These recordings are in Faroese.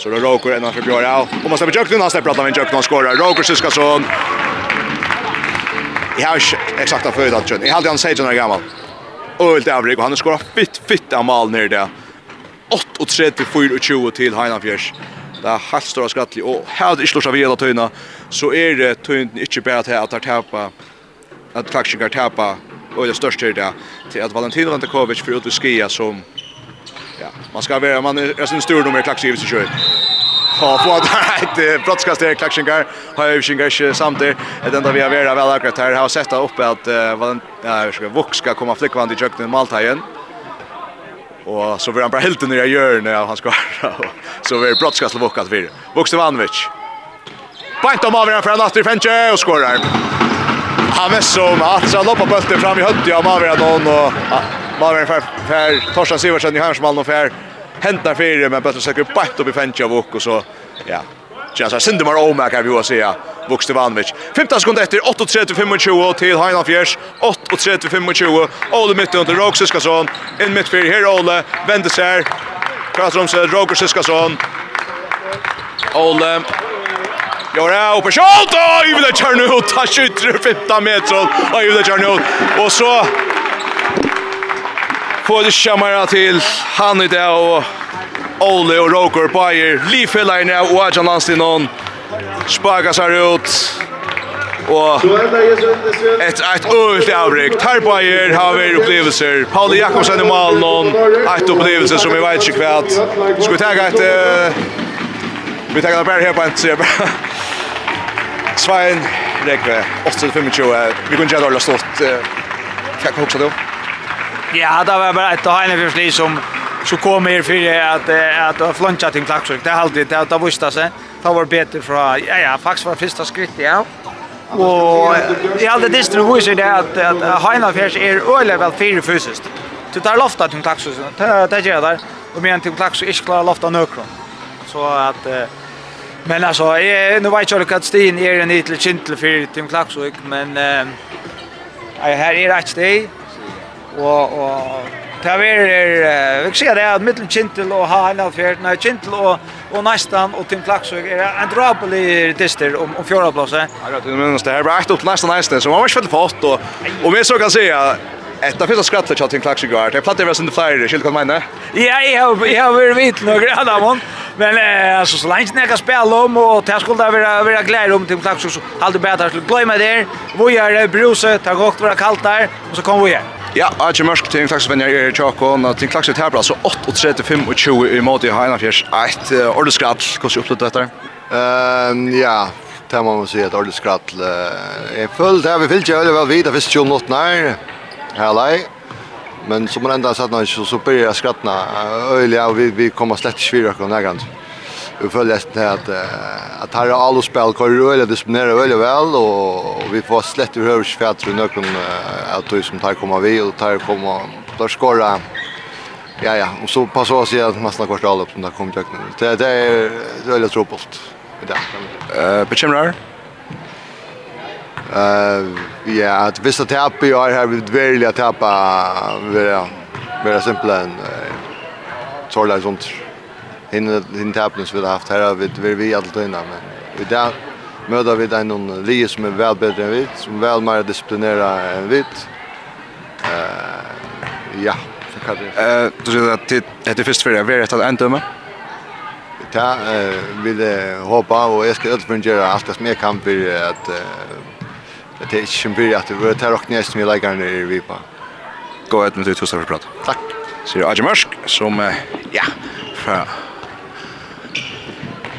Så då Roker ända för Björn. Och man släpper Jöknen, han släpper att han Jöknen och skorar. Roker Syskason. Jag har exakt av förut att Jag hade han säger när gammal. Och det avrik och han skorar fitt fitt av mål ner där. 8 och 3 till 4 och 20 till Heinafjärs. Det är helt stora skrattlig och här det slår sig vid tøyna så är det tøyna inte bara att att tappa att klaxingar tappa och det största är det till att Valentino Rantakovic för ut skia som Ja, man ska vara man är sin stor nummer klaxig i sig själv. Ja, få att ett brottskast där klaxingar har ju shingar samtidigt. Det enda vi har varit väl akkurat här har sett upp att vad ja, ska Vox ska komma flickvand i köknen Maltajen. Och så vill han bara helt ner i hjörnet och han ska så vill brottskast Vokas vid. Vox Ivanovic. Bant om avgöra för Anastri Fenche och skorar. Han är som att han loppar bulten fram i höttet av avgöra någon och Malmö för för Torsten Sivertsen i Hansmal och för hämtar fyra men bättre söker bakt upp i Fencha Vuk och så ja. Just så Sindemar Omak har vi att säga. Vuk Stevanovic. 15 sekunder efter 8:35 till Heinolf Fjärs 8:35. Ole mitt under Rox Siskason. In mitt för här Ole vänder sig. Pratar om sig Roger Siskason. Ole Gör det oppe skjølt, Och Yvile Kjernut tar skjuter 15 meter, Och Yvile Kjernut, Och så får det lyskammare till han idag och Ole och Roger Bayer. Lifeline och Ajan Lanstinon. Spagas har ut. Och ett ett öligt avbräck. Tarbayer har vi upplevelser. Paul Jakobsen i mål någon. Ett upplevelse som vi vet inte kvärt. Ska vi ta ett Vi tar bara här på en ser. Svein Rekve, 8-25 Vi kunde ju ha kan jag också då. Ja, det var bara ett och en försli som så kom här för att att fluncha till Klaxvik. Det hade det att visste sig. Det var bättre för ja ja, faktiskt var första skritt ja. Och i hade det distribution hur det att att Heina Färs är öle väl fyra fysiskt. Du tar lofta till Klaxvik. Det det gör där. Och men till Klaxvik är klar lofta nökron. Så att Men alltså, nu vet jag att Stin är en liten kintel för Tim Klaxvik, men eh här är rätt steg og og Det er, vi kan si det er mittel Kintel og Heinalfjerd, nei, Kintel og, og Næstan og Tim Klaksøk er en drabelig dister om, om fjordavplasset. Ja, det er minst det her, bare ekt opp Næstan Næstan, så man var ikke veldig fått, og, og vi så kan säga Ett av första skrattet jag till Klaxig Guard. Jag plattar väl sen det flyger. Skulle kan mena. Ja, jag har jag har varit vit några andra man. Men eh alltså så länge när jag spelar om och det skulle där vara vara glädje om till Klaxig så hade bättre att glömma där. Vi är bruse, har gått vara kallt där och så kom vi igen. Ja, Archie Mørk til Klaksvenn er Tjåkon, og til Klaksvenn tabler altså 38-25 i måte i Heinafjers. Et ordentlig skratt, hvordan opplevde du dette? Uh, ja, det må man si et ordentlig skratt. Jeg følte det, vi fyllte veldig vel vidt, jeg visste jo om noten her, herlei. Men som man enda satt nå, så, så blir jeg skrattene øyelig, og vi, vi kommer slett ikke videre akkurat nærkant vi føler nesten at, uh, at her er alle spill hvor røyla disponerer veldig vel, og vi får slett i høyre fætre nøkken av tog som tar kommer vi, og tar kommer, tar skårer Ja, ja, og så passer oss igjen nesten hvert alle opp som der kommer til Det, det er veldig trobult Ja. Uh, Bekymrer? Uh, ja, at hvis det taper i år her, vi vil veldig tape, vil jeg være enn uh, tårlig sånt. Ja hinna hinna tablen som vi har haft här har vi vi vi innan men i dag möter vi en någon lige som är väl bättre än vi som väl mer disciplinerad än vi eh ja så kan det eh du säger att det är först för det är rätt att ändöma ta vill hoppa och jag ska utföra allt det som jag kan för att att det är inte bra att vi tar och nästan vi lägger ner i Vipa. Gå ut med det tusen för prat. Tack. Så Ajamarsk som ja, för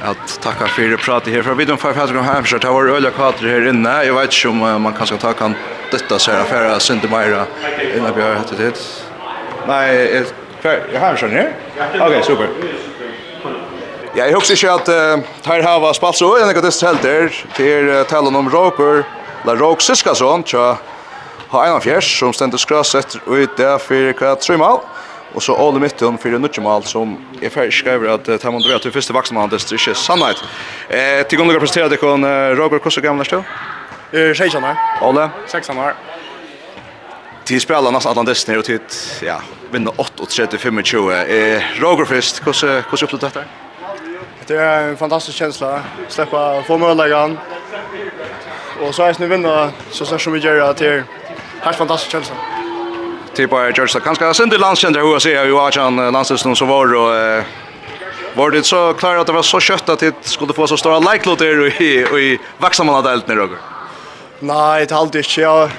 att tacka för det takka här för vi de får fast gå hem så fyrir var öliga kvater här inne. jag vet inte om man kanske ta kan detta så här för att synte mera innan vi har hatt det nej jag har fyrir här okej super. Ja, jeg husker ikke at uh, her hava spalt så øyla nekka dyst helder til uh, talen om Roker, La Rok Siskason, tja ha 41 som stendur skrasset ut der fyrir tre trymal. Och så all i mitten för nutje mål som är färdig skriver att uh, Tamon Drea till första vaxman det är inte sannhet. Eh till gånger presentera det kon uh, Roger Kosso gamla stå. Eh sexan här. Olle sexan här. Till spelarna nästan Atlantis ner och till ja, vinner 8 och 35 Eh Roger först, hur hur upplevde detta? Det är en fantastisk känsla. Släppa få möjligheten. Och så är det nu vinna så så som vi gör att det är helt fantastisk känsla till på George kanske sen det landsändare hur ser ju att han landsändare så var och var det så klart att det var så kött att det skulle få så stora like-lotter i, i Vaxamanadelt när Roger? Nej, det hade inte. Jag har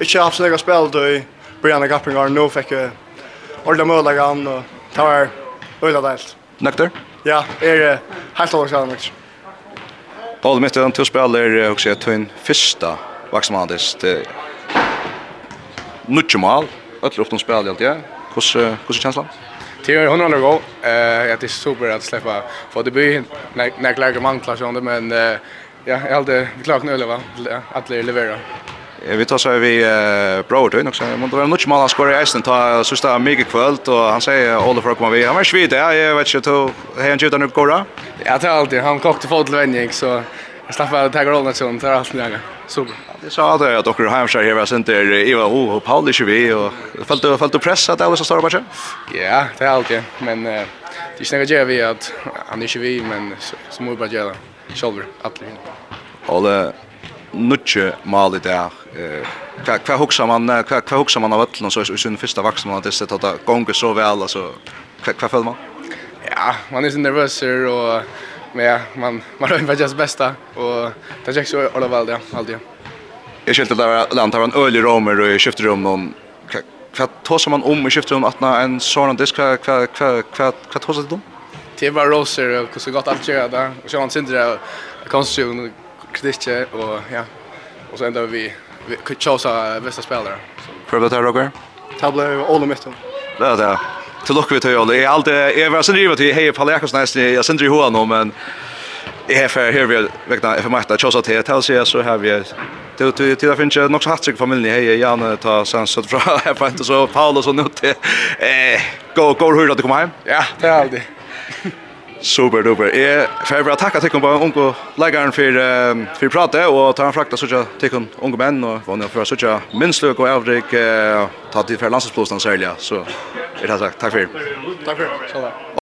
inte haft några spel då i början av Gappingar. Nu fick jag ordentligt möjliga och det var öjla delt. Nökter? Ja, det är helt och hållet. Paul Mitten, två spelare också ett Tön första Vaxamanadest. Nutjemal öll upp de spelar allt ja. Hur hur känslan? Det är hundra gå. Eh att det är super att släppa för det blir när klarar man klarar det men ja, jag hade vi klarar eller va. Att leverera. Vi tar så vi Broad då också. Man då var nog mal han skorade i ta sista mycket kvöld och han säger Oliver kommer vi. Han var svit där. jag vet inte hur han gjorde nu går. Jag tar alltid han kokte fotbollsvändning så jag slapp att ta rollen sånt tar allt nu. Super. Det sa att jag dock har jag här sen där Eva Ho och Paul vi och fallt det fallt pressa att alla så stora matcher. Ja, det är alltid men det är snägt jag vet att han är Chevy men så måste bara göra shoulder att lina. Alla nutje mal där. Eh vad kvar huxar man kvar kvar huxar man av öllen så i sin första vaxen man det sett att gånger så väl alltså vad vad föll man. Ja, man är så nervös och Men man man har ju just bästa och det gick så alla väl det alltid. Jag skilte där lantar en i romer och skiftar rum någon vad tar man om i skiftar rum att en sån disk vad vad vad vad vad tar sig då? Det var Roser och så gott allt gör där och så han synte det konstruktion kritiske och ja. Och så ända vi vi chose bästa spelare. För det här Roger? Tabler och Ole Mitton. Det där till lucka vi till Olle. Jag alltid jag var sen drivet till Hej Paul Jakobs nästan jag sen driver honom men jag har för här vi vägna för Marta Chosa till till så så har vi till till till finns nog så hattrick familjen hej Jan ta sen så från här på inte så Paulus och nu till eh gå gå hur att komma hem. Ja, det är alltid. Super duper. Jeg får bare takke til på unge leggeren for, um, for pratet, og ta en frakt av sånn til unge menn, og vann jeg for sånn minnsløk og avrik, uh, ta til for landslagsplosen særlig, så jeg det sagt takk for. Takk for. Takk for.